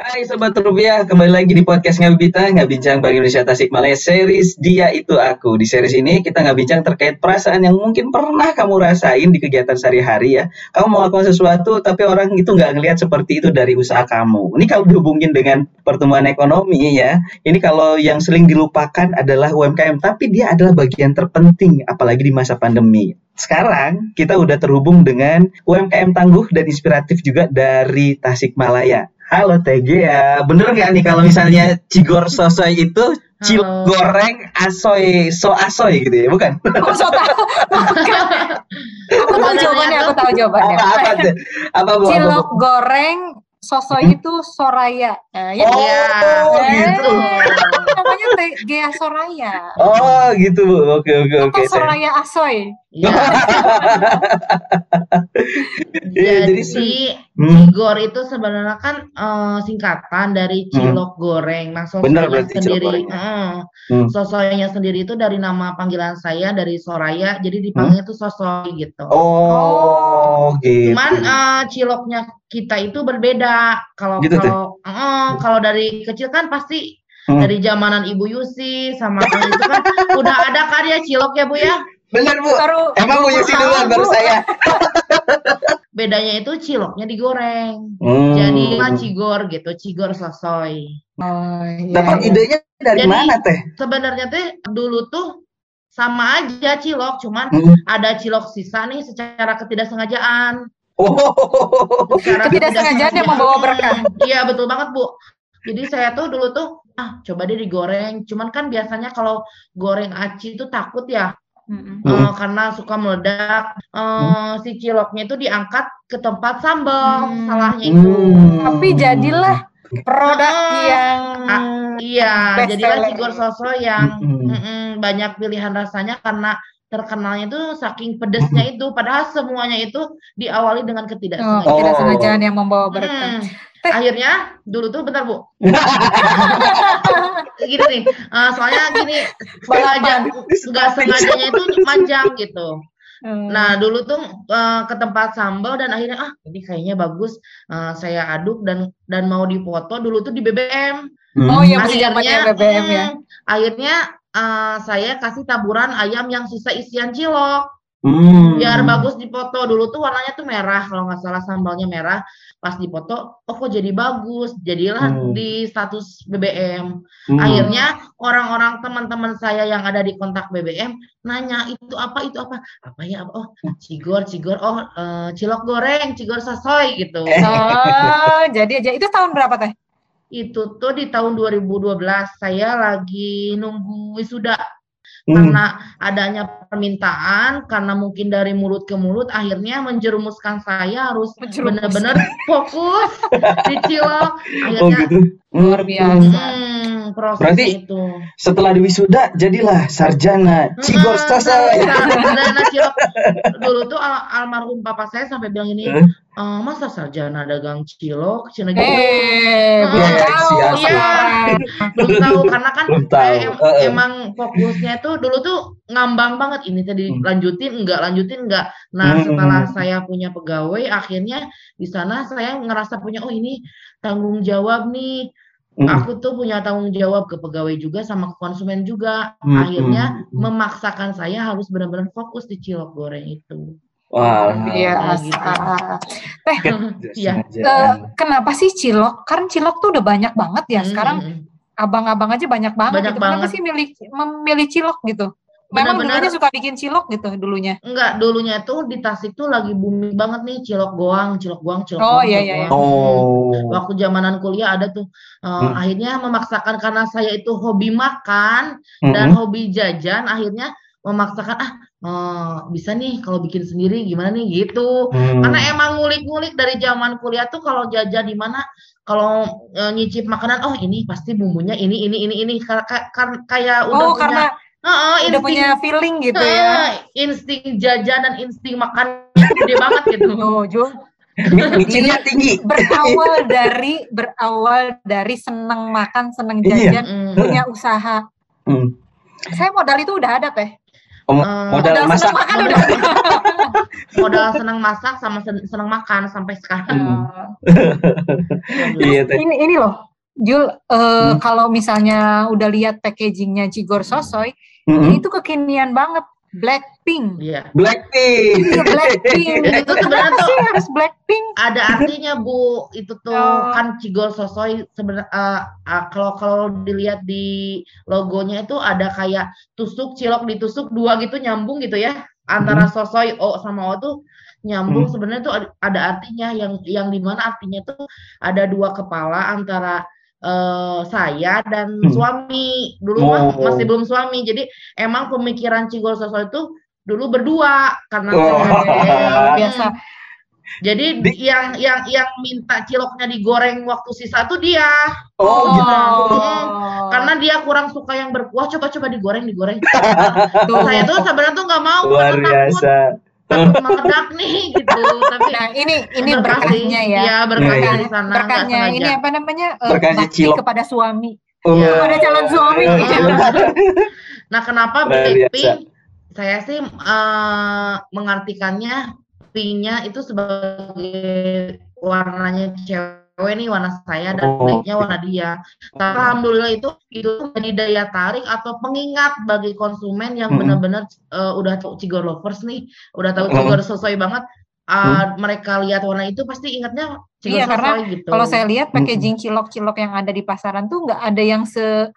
Hai Sobat Rupiah, kembali lagi di podcast Ngabita, Ngabincang Bank Indonesia Tasikmalaya series Dia Itu Aku. Di series ini kita ngabincang terkait perasaan yang mungkin pernah kamu rasain di kegiatan sehari-hari ya. Kamu mau melakukan sesuatu tapi orang itu nggak ngelihat seperti itu dari usaha kamu. Ini kalau dihubungin dengan pertumbuhan ekonomi ya, ini kalau yang sering dilupakan adalah UMKM, tapi dia adalah bagian terpenting apalagi di masa pandemi. Sekarang kita udah terhubung dengan UMKM tangguh dan inspiratif juga dari Tasikmalaya. Halo TG ya, bener nggak nih kalau misalnya Cigor Sosoy itu cil goreng asoy so asoy gitu ya, bukan? Oh, so tahu. aku tahu jawabannya, aku tahu jawabannya. Apa, apa, apa, apa, Cilok goreng Sosoy hmm? itu Soraya. Nah, ya, oh, ya. gitu. Namanya Gea Soraya. Oh, gitu Bu. Oke, oke, oke. Soraya Asoy. Ya. jadi, jadi hmm. Cigor itu sebenarnya kan uh, singkatan dari hmm. cilok hmm. goreng. Nah, sosoynya sendiri, uh, hmm. sosoynya sendiri itu dari nama panggilan saya dari Soraya, jadi dipanggilnya hmm. tuh sosoy gitu. Oh, gitu. Cuman uh, ciloknya kita itu berbeda. Kalau gitu kalau uh, kalau dari kecil kan pasti hmm. dari zamanan Ibu Yusi sama itu kan udah ada karya cilok ya Bu ya. Benar Bu. Baru, Emang Bu Yusi duluan baru saya. Bedanya itu ciloknya digoreng. Hmm. Jadi cigor gitu, cigor sosoy. Oh, iya. Dapat iya. idenya dari Jadi, mana teh? Sebenarnya teh dulu tuh sama aja cilok, cuman hmm. ada cilok sisa nih secara ketidaksengajaan. Oh. Ketidaksengajaan yang membawa berkah. Iya betul banget bu. Jadi saya tuh dulu tuh ah coba deh digoreng. Cuman kan biasanya kalau goreng aci itu takut ya. Mm-hmm. Uh, karena suka meledak, uh, mm. si ciloknya itu diangkat ke tempat sambal, mm. salahnya itu. Mm. Tapi jadilah produk uh, yang uh, iya, jadilah cigor soso yang mm. Mm, banyak pilihan rasanya karena terkenalnya itu saking pedesnya itu padahal semuanya itu diawali dengan ketidaksengajaan. Oh, ketidaksengajaan yang membawa berkah. Hmm. Akhirnya dulu tuh bentar Bu. gini nih, uh, soalnya gini sengaja nggak sengajanya itu manjang gitu. Hmm. Nah dulu tuh uh, ke tempat sambal dan akhirnya ah ini kayaknya bagus uh, saya aduk dan dan mau dipoto dulu tuh di BBM. Hmm. Oh iya akhirnya BBM ya. Hmm, akhirnya uh, saya kasih taburan ayam yang sisa isian cilok. Hmm. Biar bagus dipoto dulu tuh warnanya tuh merah kalau nggak salah sambalnya merah. Pas dipoto, oh kok jadi bagus. Jadilah hmm. di status BBM. Hmm. Akhirnya orang-orang teman-teman saya yang ada di kontak BBM nanya itu apa itu apa apa ya apa oh cigor cigor oh uh, cilok goreng cigor sasoy gitu. Oh jadi aja itu tahun berapa teh? itu tuh di tahun 2012 saya lagi nunggu wisuda hmm. karena adanya permintaan karena mungkin dari mulut ke mulut akhirnya menjerumuskan saya harus benar-benar fokus di cilok akhirnya oh, gitu. luar biasa hmm, proses Berarti itu. setelah di wisuda jadilah sarjana Cigor Heeh, Sosoy. sarjana cilok. Dulu tuh al- almarhum papa saya sampai bilang ini, Eh? "Eh, masa sarjana dagang cilok, cina gitu. Eh, belum Iya, tahu sekarang. belum tahu karena kan Belum tahu. em- Eh, eh. emang fokusnya tuh dulu tuh ngambang banget ini tadi Hmm. lanjutin enggak lanjutin enggak nah Hmm. setelah saya punya pegawai akhirnya di sana saya ngerasa punya oh ini tanggung jawab nih Hmm. aku tuh punya tanggung jawab ke pegawai juga sama ke konsumen juga Hmm, akhirnya memaksakan saya harus benar-benar fokus di cilok goreng itu Wah. Iya, Kayak gitu. Teh, Iya. eh, kenapa sih cilok? Kan cilok tuh udah banyak banget ya. Sekarang abang-abang aja banyak banget Banyak gitu. Kenapa banget. sih milih memilih cilok gitu? Memang Benar-benar- dulunya suka bikin cilok gitu dulunya. Enggak, dulunya tuh di Tasik tuh lagi booming banget nih cilok goang, cilok goang, cilok Oh, goang, iya, cilok iya, iya. goang. Oh. Waktu zamanan kuliah ada tuh eh, Hmm. akhirnya memaksakan karena saya itu hobi makan dan Mm-mm. hobi jajan, akhirnya memaksakan ah eh, bisa nih kalau bikin sendiri gimana nih gitu. Hmm. Karena emang ngulik-ngulik dari zaman kuliah tuh kalau jajan di mana kalau eh, nyicip makanan oh ini pasti bumbunya ini ini ini ini Ka- ka- kan kayak udah Oh, punya karena Heeh, udah insting- punya feeling gitu ya. Heeh, insting jajan dan insting makan gede banget gitu. Oh, Jul. Mi- micinnya tinggi. berawal dari berawal dari seneng makan, seneng Iya. jajan, Mm. punya usaha. Hmm. Saya modal itu udah ada teh. Eh, modal Modal masak. seneng makan udah ada. modal senang masak sama sen- senang makan sampai sekarang. Hmm. Iya, teh. ini ini loh, Jul. eh, Hmm. Kalau misalnya udah lihat packagingnya Jigor Sosoy, Mm-mm. ini tuh kekinian banget. Blackpink. Iya. Blackpink. Iya Blackpink. Itu sebenarnya Kenapa tuh sih harus Blackpink? ada artinya Bu. Itu tuh Oh. kan Cigol Sosoy sebenarnya eh, eh, kalau kalau dilihat di logonya itu ada kayak tusuk cilok ditusuk dua gitu nyambung gitu ya antara Sosoy O sama O tuh nyambung Hmm. sebenarnya tuh ada- ada artinya yang yang di mana artinya tuh ada dua kepala antara eh, saya dan Hmm. suami dulu mah Oh. masih belum suami jadi emang pemikiran Cigol Sosoy itu dulu berdua karena Oh. saya- Biasa. jadi Di- yang yang yang minta ciloknya digoreng waktu sisa tuh dia. Oh, gitu. Hmm. Karena dia kurang suka yang berkuah, coba-coba digoreng, digoreng. Tuh. Saya tuh sebenarnya tuh nggak mau Luar karena biasa. takut meledak nih gitu. Tapi Nah ini ini berkahnya ya. Iya, berkahnya Iya, di sana Berkahnya ini apa namanya? eh, Berkahnya bakti cilok. kepada suami. Oh. Iya. Kepada calon suami. Iya. Nah, kenapa. Blackpink? Saya sih eh, mengartikannya pinknya itu sebagai warnanya cewek nih warna saya dan Oh. blacknya warna dia. Tapi alhamdulillah itu itu menjadi daya tarik atau pengingat bagi konsumen yang benar-benar eh, udah tahu Cigor lovers nih, udah tahu Mm. Cigor sesuai banget. eh, mereka lihat warna itu pasti ingatnya Cigor Iya, karena sesuai gitu. Kalau saya lihat packaging cilok-cilok yang ada di pasaran tuh nggak ada yang se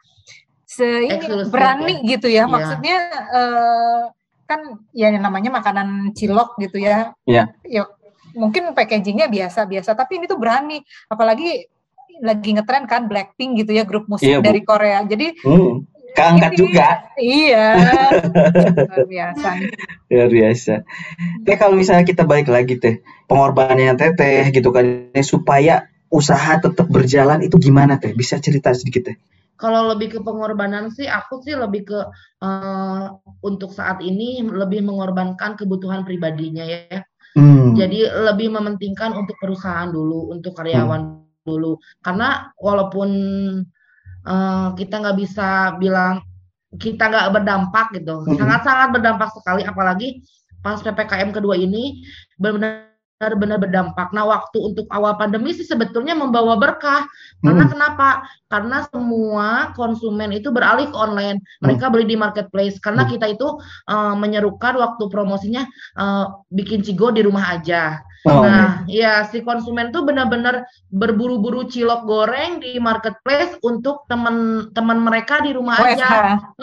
se ini Eksklusif, berani gitu ya. Iya. Maksudnya eh, kan ya namanya makanan cilok gitu ya. Iya. Ya mungkin packagingnya biasa-biasa, tapi ini tuh berani. Apalagi lagi ngetren kan Blackpink gitu ya grup musik Iya, dari Korea. Jadi Hmm. Keangkat Ini- juga. iya luar biasa. Luar biasa. Teh kalau misalnya kita balik lagi teh, pengorbanannya teteh gitu kan supaya usaha tetap berjalan itu gimana teh? Bisa cerita sedikit teh? Kalau lebih ke pengorbanan sih, aku sih lebih ke eh, untuk saat ini lebih mengorbankan kebutuhan pribadinya ya. Hmm. Jadi lebih mementingkan untuk perusahaan dulu, untuk karyawan dulu. Karena walaupun eh, kita nggak bisa bilang kita nggak berdampak gitu, Mhm. sangat-sangat berdampak sekali. Apalagi pas ppkm kedua ini benar-benar benar berdampak. Nah, waktu untuk awal pandemi sih sebetulnya membawa berkah. Karena Hmm. kenapa? Karena semua konsumen itu beralih ke online. Mereka beli di marketplace. Karena Hmm. kita itu eh, menyerukan waktu promosinya eh, bikin cigo di rumah aja. Oh, Nah, ya si konsumen tuh benar-benar berburu-buru cilok goreng di marketplace untuk teman-teman mereka di rumah WFH. aja.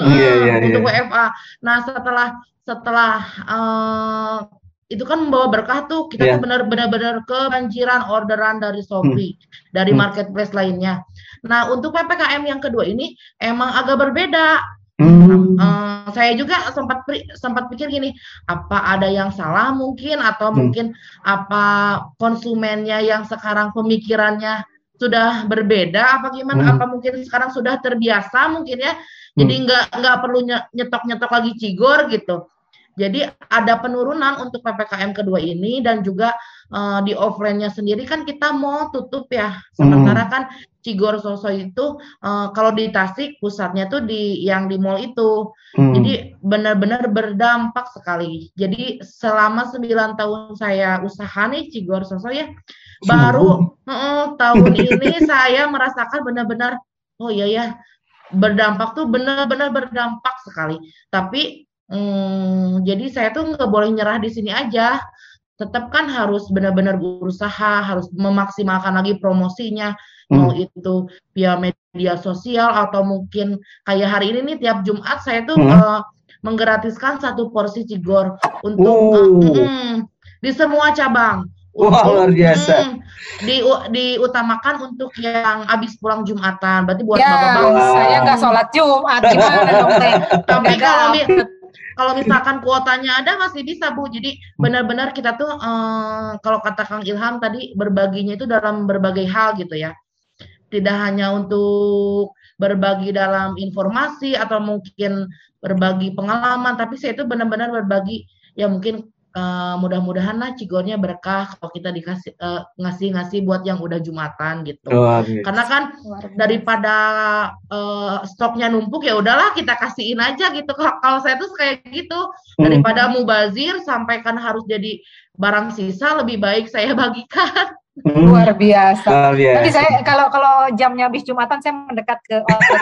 Iya, iya, Heeh, untuk iya. WFA. Nah, setelah setelah eh, itu kan membawa berkah tuh kita Iya. tuh benar-benar kebanjiran orderan dari Shopee, dari Hmm. marketplace lainnya. Nah, untuk PPKM yang kedua ini emang agak berbeda. Hmm. Eh, saya juga sempat sempat pikir gini, apa ada yang salah mungkin atau Hmm. mungkin apa konsumennya yang sekarang pemikirannya sudah berbeda apa gimana hmm. apa mungkin sekarang sudah terbiasa mungkin ya jadi hmm. nggak nggak perlu nyetok nyetok lagi cigor gitu jadi ada penurunan untuk ppkm kedua ini dan juga uh, di offline-nya sendiri kan kita mau tutup ya sementara hmm. kan Cigor Soso itu uh, kalau di Tasik pusatnya tuh di yang di mall itu. Hmm. Jadi benar-benar berdampak sekali. Jadi selama 9 tahun saya usaha nih Cigor Soso ya baru uh, tahun ini saya merasakan benar-benar oh iya ya berdampak tuh benar-benar berdampak sekali. Tapi um, jadi saya tuh nggak boleh nyerah di sini aja. Tetap kan harus benar-benar berusaha, harus memaksimalkan lagi promosinya, hmm. mau itu via media sosial atau mungkin kayak hari ini nih tiap Jumat saya tuh hmm. uh, menggratiskan satu porsi cigor untuk uh, uh, di semua cabang Wah wow, luar biasa. Hmm, di diutamakan untuk yang habis pulang Jumatan. Berarti buat ya, bapak-bapak. Saya nggak sholat Jumat gimana dong teh? Tapi kalau kalau misalkan kuotanya ada masih bisa bu. Jadi benar-benar kita tuh um, kalau kata Kang Ilham tadi berbaginya itu dalam berbagai hal gitu ya. Tidak hanya untuk berbagi dalam informasi atau mungkin berbagi pengalaman, tapi saya itu benar-benar berbagi ya mungkin uh, mudah-mudahan lah cigornya berkah kalau kita dikasih uh, ngasih-ngasih buat yang udah jumatan gitu. Oh. Karena kan daripada uh, stoknya numpuk ya udahlah kita kasihin aja gitu. Kalau saya tuh kayak gitu hmm. daripada mubazir sampai kan harus jadi barang sisa lebih baik saya bagikan. Hmm. Luar biasa. Luar biasa. Tadi saya kalau kalau jamnya habis Jumatan saya mendekat ke outlet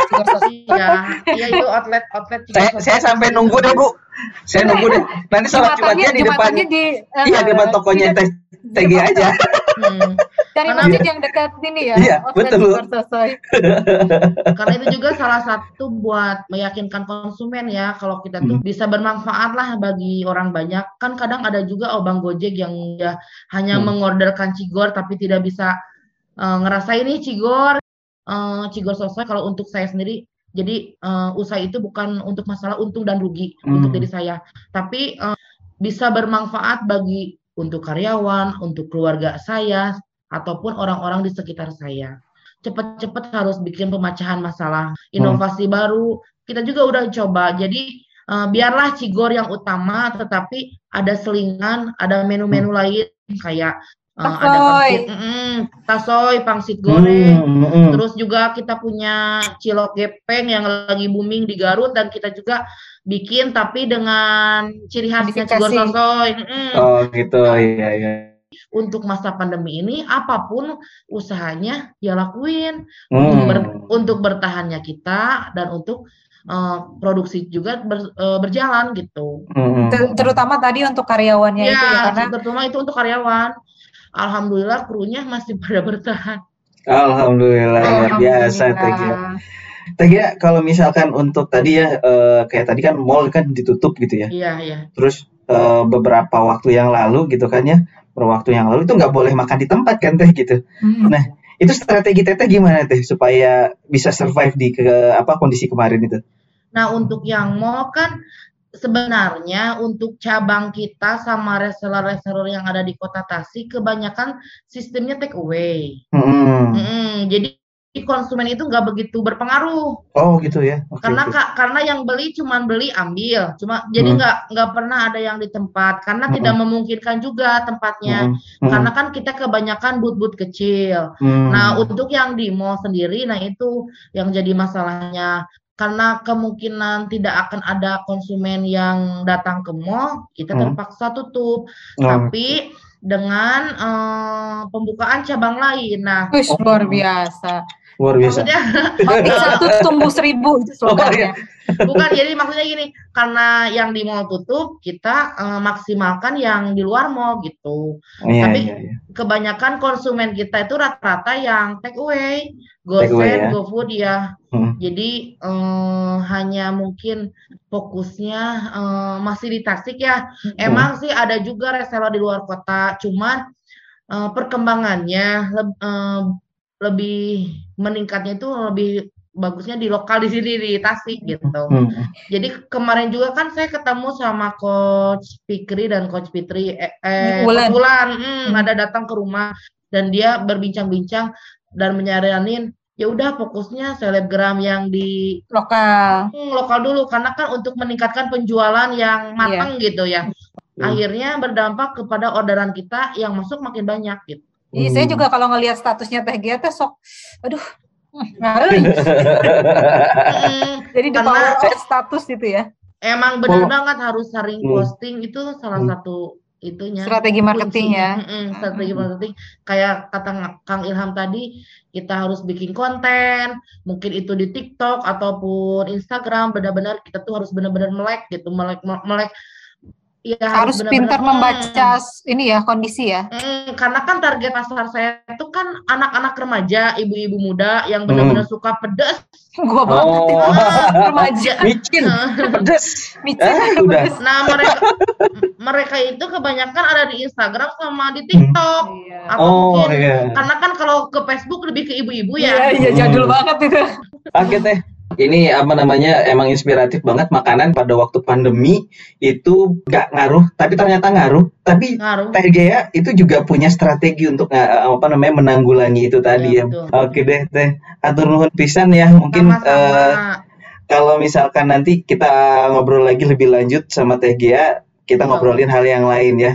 Iya, iya itu outlet outlet Saya, saya sampai nunggu deh, Bu. Saya nunggu deh. Nanti sholat Jumatnya di depan. Di, uh, iya, di depan tokonya TG aja. Hmm. Cari masjid yang dekat sini ya. Iya, betul. Karena itu juga salah satu buat meyakinkan konsumen ya kalau kita tuh hmm. bisa bermanfaat lah bagi orang banyak. Kan kadang ada juga oh Bang Gojek yang ya hanya hmm. mengorderkan cigor tapi tidak bisa uh, ngerasain nih cigor uh, cigor selesai kalau untuk saya sendiri jadi uh, usaha itu bukan untuk masalah untung dan rugi hmm. untuk diri saya, tapi uh, bisa bermanfaat bagi untuk karyawan, untuk keluarga saya, ataupun orang-orang di sekitar saya. Cepat-cepat harus bikin pemecahan masalah, inovasi hmm. baru. Kita juga udah coba. Jadi uh, biarlah Cigor yang utama, tetapi ada selingan, ada menu-menu hmm. lain kayak Uh, ada pangsit, mm, tasoy, pangsit goreng. Mm, mm. Terus juga kita punya cilok gepeng yang lagi booming di Garut dan kita juga bikin tapi dengan ciri khasnya Cigor Tasoy. Mm. Oh gitu, iya iya. Untuk masa pandemi ini apa pun usahanya ya lakuin mm. untuk ber, untuk bertahannya kita dan untuk uh, produksi juga ber, uh, berjalan gitu. Mm. Terutama tadi untuk karyawannya ya, itu ya karena terutama itu untuk karyawan alhamdulillah krunya masih pada bertahan. Alhamdulillah, luar biasa Tegia. Tegia kalau misalkan untuk tadi ya uh, kayak tadi kan mall kan ditutup gitu ya. Iya, iya. Terus uh, beberapa waktu yang lalu gitu kan ya, beberapa waktu yang lalu itu nggak boleh makan di tempat kan teh gitu. Hmm. Nah, itu strategi teteh gimana teh supaya bisa survive di ke apa kondisi kemarin itu? Nah, untuk yang mall kan sebenarnya untuk cabang kita sama reseller-reseller yang ada di kota Tasik kebanyakan sistemnya take away. Hmm. Hmm, jadi konsumen itu nggak begitu berpengaruh. Oh gitu ya. Okay, karena okay. Kak, karena yang beli cuma beli ambil, cuma jadi hmm. nggak nggak pernah ada yang di tempat karena hmm. tidak memungkinkan juga tempatnya. Hmm. Hmm. Karena kan kita kebanyakan but-but kecil. Hmm. Nah untuk yang di mall sendiri, nah itu yang jadi masalahnya karena kemungkinan tidak akan ada konsumen yang datang ke mall, kita hmm. terpaksa tutup. Hmm. Tapi dengan uh, pembukaan cabang lain. Nah, Uish, luar biasa. Luar biasa. Maksudnya, mati satu tumbuh seribu itu oh, iya. Bukan, jadi maksudnya gini, karena yang di mall tutup, kita uh, maksimalkan yang di luar mall gitu. Iya, Tapi iya, iya. kebanyakan konsumen kita itu rata-rata yang take away, go ya. go food ya. Hmm. Jadi uh, hanya mungkin fokusnya uh, masih di Tasik ya. Hmm. Emang sih ada juga reseller di luar kota, cuman uh, perkembangannya uh, lebih meningkatnya itu lebih bagusnya di lokal di sini di Tasik gitu. Hmm. Jadi kemarin juga kan saya ketemu sama coach Fikri dan coach Fitri eh, eh Bulan, hmm, hmm. ada datang ke rumah dan dia berbincang-bincang dan menyaranin ya udah fokusnya selebgram yang di lokal hmm, lokal dulu karena kan untuk meningkatkan penjualan yang matang yeah. gitu ya hmm. akhirnya berdampak kepada orderan kita yang masuk makin banyak gitu. Iya, hmm. saya juga kalau ngelihat statusnya Teh Gia teh sok aduh ngaruh. Jadi the power of status gitu ya. Emang benar oh. banget harus sering hmm. posting itu salah hmm. satu itunya strategi marketing ya mm strategi marketing kayak kata Kang Ilham tadi kita harus bikin konten mungkin itu di TikTok ataupun Instagram benar-benar kita tuh harus benar-benar melek gitu melek melek ya harus, harus pintar membaca hmm. ini ya kondisi ya. Hmm, karena kan target pasar saya itu kan anak-anak remaja, ibu-ibu muda yang benar-benar hmm. suka pedas. Gua banget oh. itu remaja. Micin, pedas. Micin, eh, udah. Nah mereka mereka itu kebanyakan ada di Instagram sama di TikTok hmm. atau oh, mungkin iya. karena kan kalau ke Facebook lebih ke ibu-ibu ya. Iya, iya jadul hmm. banget itu. Oke teh ini apa namanya emang inspiratif banget makanan pada waktu pandemi itu nggak ngaruh tapi ternyata ngaruh tapi ngaruh. TGA itu juga punya strategi untuk uh, apa namanya menanggulangi itu tadi ya, ya. oke deh teh atur nuhun pisan ya mungkin Sama -sama. Uh, kalau misalkan nanti kita ngobrol lagi lebih lanjut sama TGA kita ngobrolin hal yang lain ya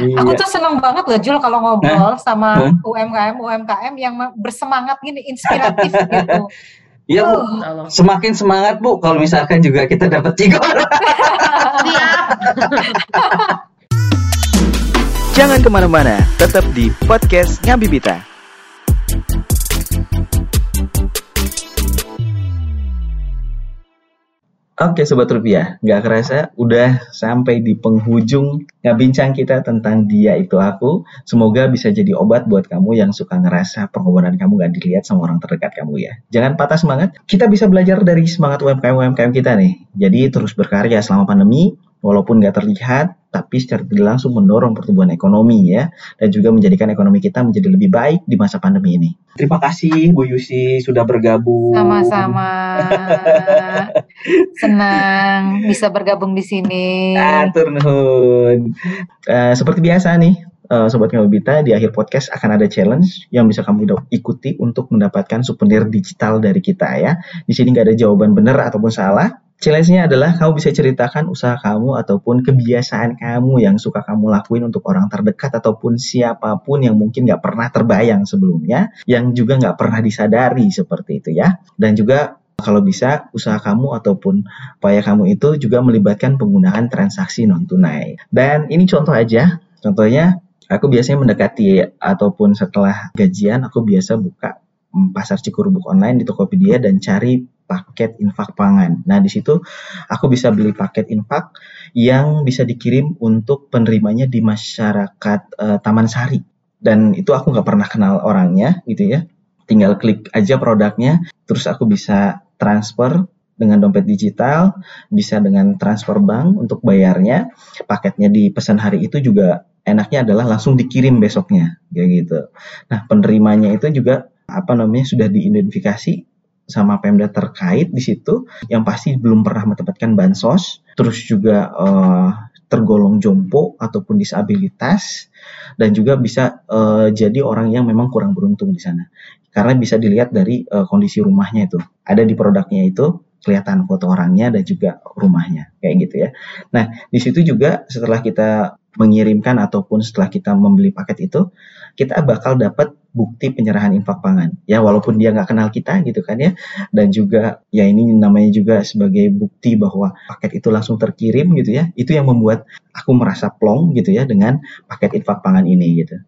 Iya. Aku tuh seneng banget loh Jul kalau ngobrol huh? sama? UMKM UMKM yang bersemangat gini inspiratif gitu. Iya Bu, semakin semangat Bu kalau misalkan juga kita dapat. Siap. Jangan ke mana-mana, tetap di podcast Ngabibita. Oke Sobat Rupiah, nggak kerasa udah sampai di penghujung bincang kita tentang dia itu aku. Semoga bisa jadi obat buat kamu yang suka ngerasa pengorbanan kamu gak dilihat sama orang terdekat kamu ya. Jangan patah semangat, kita bisa belajar dari semangat UMKM-UMKM kita nih. Jadi terus berkarya selama pandemi, walaupun nggak terlihat, tapi secara tidak langsung mendorong pertumbuhan ekonomi ya, dan juga menjadikan ekonomi kita menjadi lebih baik di masa pandemi ini. Terima kasih Bu Yusi sudah bergabung. Sama-sama. Senang bisa bergabung di sini. Atur nuhun. Uh, seperti biasa nih, uh, Sobat Ngabita, di akhir podcast akan ada challenge yang bisa kamu ikuti untuk mendapatkan souvenir digital dari kita ya. Di sini nggak ada jawaban benar ataupun salah, Challenge-nya adalah kamu bisa ceritakan usaha kamu ataupun kebiasaan kamu yang suka kamu lakuin untuk orang terdekat ataupun siapa pun yang mungkin nggak pernah terbayang sebelumnya, yang juga nggak pernah disadari seperti itu ya. Dan juga kalau bisa usaha kamu ataupun upaya kamu itu juga melibatkan penggunaan transaksi non tunai. Dan ini contoh aja, contohnya aku biasanya mendekati ataupun setelah gajian aku biasa buka pasar Cikurubuk online di Tokopedia dan cari paket infak pangan. Nah, di situ aku bisa beli paket infak yang bisa dikirim untuk penerimanya di masyarakat uh, Taman Sari. Dan itu aku nggak pernah kenal orangnya gitu ya. Tinggal klik aja produknya, terus aku bisa transfer dengan dompet digital, bisa dengan transfer bank untuk bayarnya. Paketnya di pesan hari itu juga enaknya adalah langsung dikirim besoknya, kayak gitu. Nah, penerimanya itu juga apa namanya sudah diidentifikasi sama Pemda terkait di situ yang pasti belum pernah mendapatkan bansos, terus juga uh, tergolong jompo ataupun disabilitas dan juga bisa uh, jadi orang yang memang kurang beruntung di sana. Karena bisa dilihat dari uh, kondisi rumahnya itu. Ada di produknya itu kelihatan foto orangnya dan juga rumahnya kayak gitu ya. Nah, di situ juga setelah kita mengirimkan ataupun setelah kita membeli paket itu, kita bakal dapat bukti penyerahan infak pangan. Ya walaupun dia nggak kenal kita gitu kan ya. Dan juga ya ini namanya juga sebagai bukti bahwa paket itu langsung terkirim gitu ya. Itu yang membuat aku merasa plong gitu ya dengan paket infak pangan ini gitu.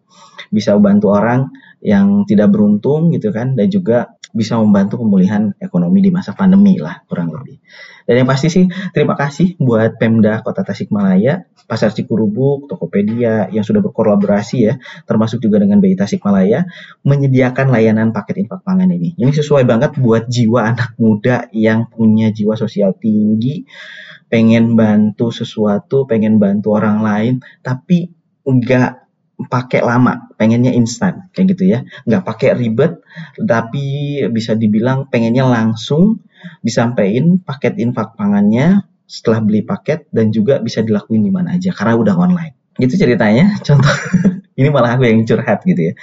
Bisa membantu orang yang tidak beruntung gitu kan dan juga bisa membantu pemulihan ekonomi di masa pandemi lah kurang lebih. Dan yang pasti sih terima kasih buat Pemda Kota Tasikmalaya, Pasar Cikurubuk, Tokopedia yang sudah berkolaborasi ya, termasuk juga dengan BI Tasikmalaya menyediakan layanan paket infak pangan ini. Ini sesuai banget buat jiwa anak muda yang punya jiwa sosial tinggi, pengen bantu sesuatu, pengen bantu orang lain, tapi enggak pakai lama, pengennya instan kayak gitu ya, nggak pakai ribet, tapi bisa dibilang pengennya langsung disampaikan paket infak pangannya setelah beli paket dan juga bisa dilakuin di mana aja karena udah online. Gitu ceritanya, contoh Ini malah aku yang curhat gitu ya.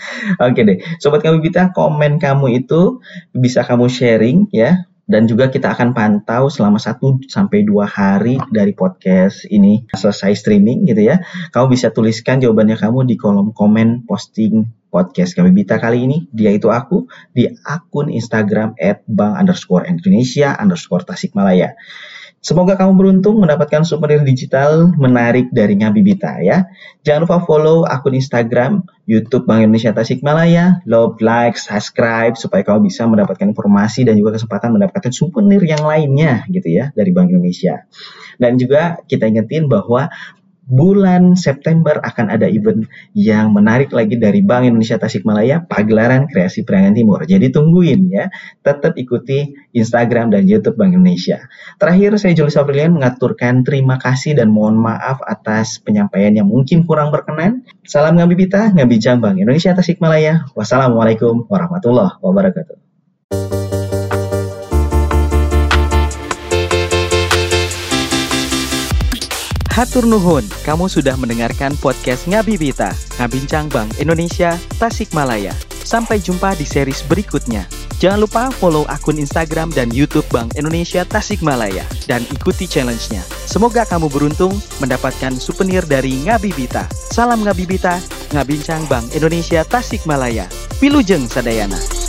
Oke deh, sobat kami Bita, komen kamu itu bisa kamu sharing ya dan juga kita akan pantau selama 1 sampai 2 hari dari podcast ini selesai streaming gitu ya. Kamu bisa tuliskan jawabannya kamu di kolom komen posting podcast kami Bita kali ini. Dia itu aku di akun Instagram at underscore Tasikmalaya. Semoga kamu beruntung mendapatkan souvenir digital menarik dari Ngabibita ya. Jangan lupa follow akun Instagram, YouTube Bank Indonesia Tasikmalaya, love, like, subscribe supaya kamu bisa mendapatkan informasi dan juga kesempatan mendapatkan souvenir yang lainnya gitu ya dari Bank Indonesia. Dan juga kita ingetin bahwa bulan September akan ada event yang menarik lagi dari Bank Indonesia Tasikmalaya, pagelaran kreasi Priangan Timur. Jadi tungguin ya, tetap ikuti Instagram dan YouTube Bank Indonesia. Terakhir, saya Julius Avrilian mengaturkan terima kasih dan mohon maaf atas penyampaian yang mungkin kurang berkenan. Salam Ngabibita, Ngabijang Bank Indonesia Tasikmalaya. Wassalamualaikum warahmatullahi wabarakatuh. Hatur Nuhun, kamu sudah mendengarkan podcast Ngabibita, Ngabincang Bank Indonesia, Tasikmalaya. Sampai jumpa di series berikutnya. Jangan lupa follow akun Instagram dan YouTube Bank Indonesia Tasikmalaya dan ikuti challenge-nya. Semoga kamu beruntung mendapatkan souvenir dari Ngabibita. Salam Ngabibita, Ngabincang Bank Indonesia Tasikmalaya. Pilujeng Sadayana.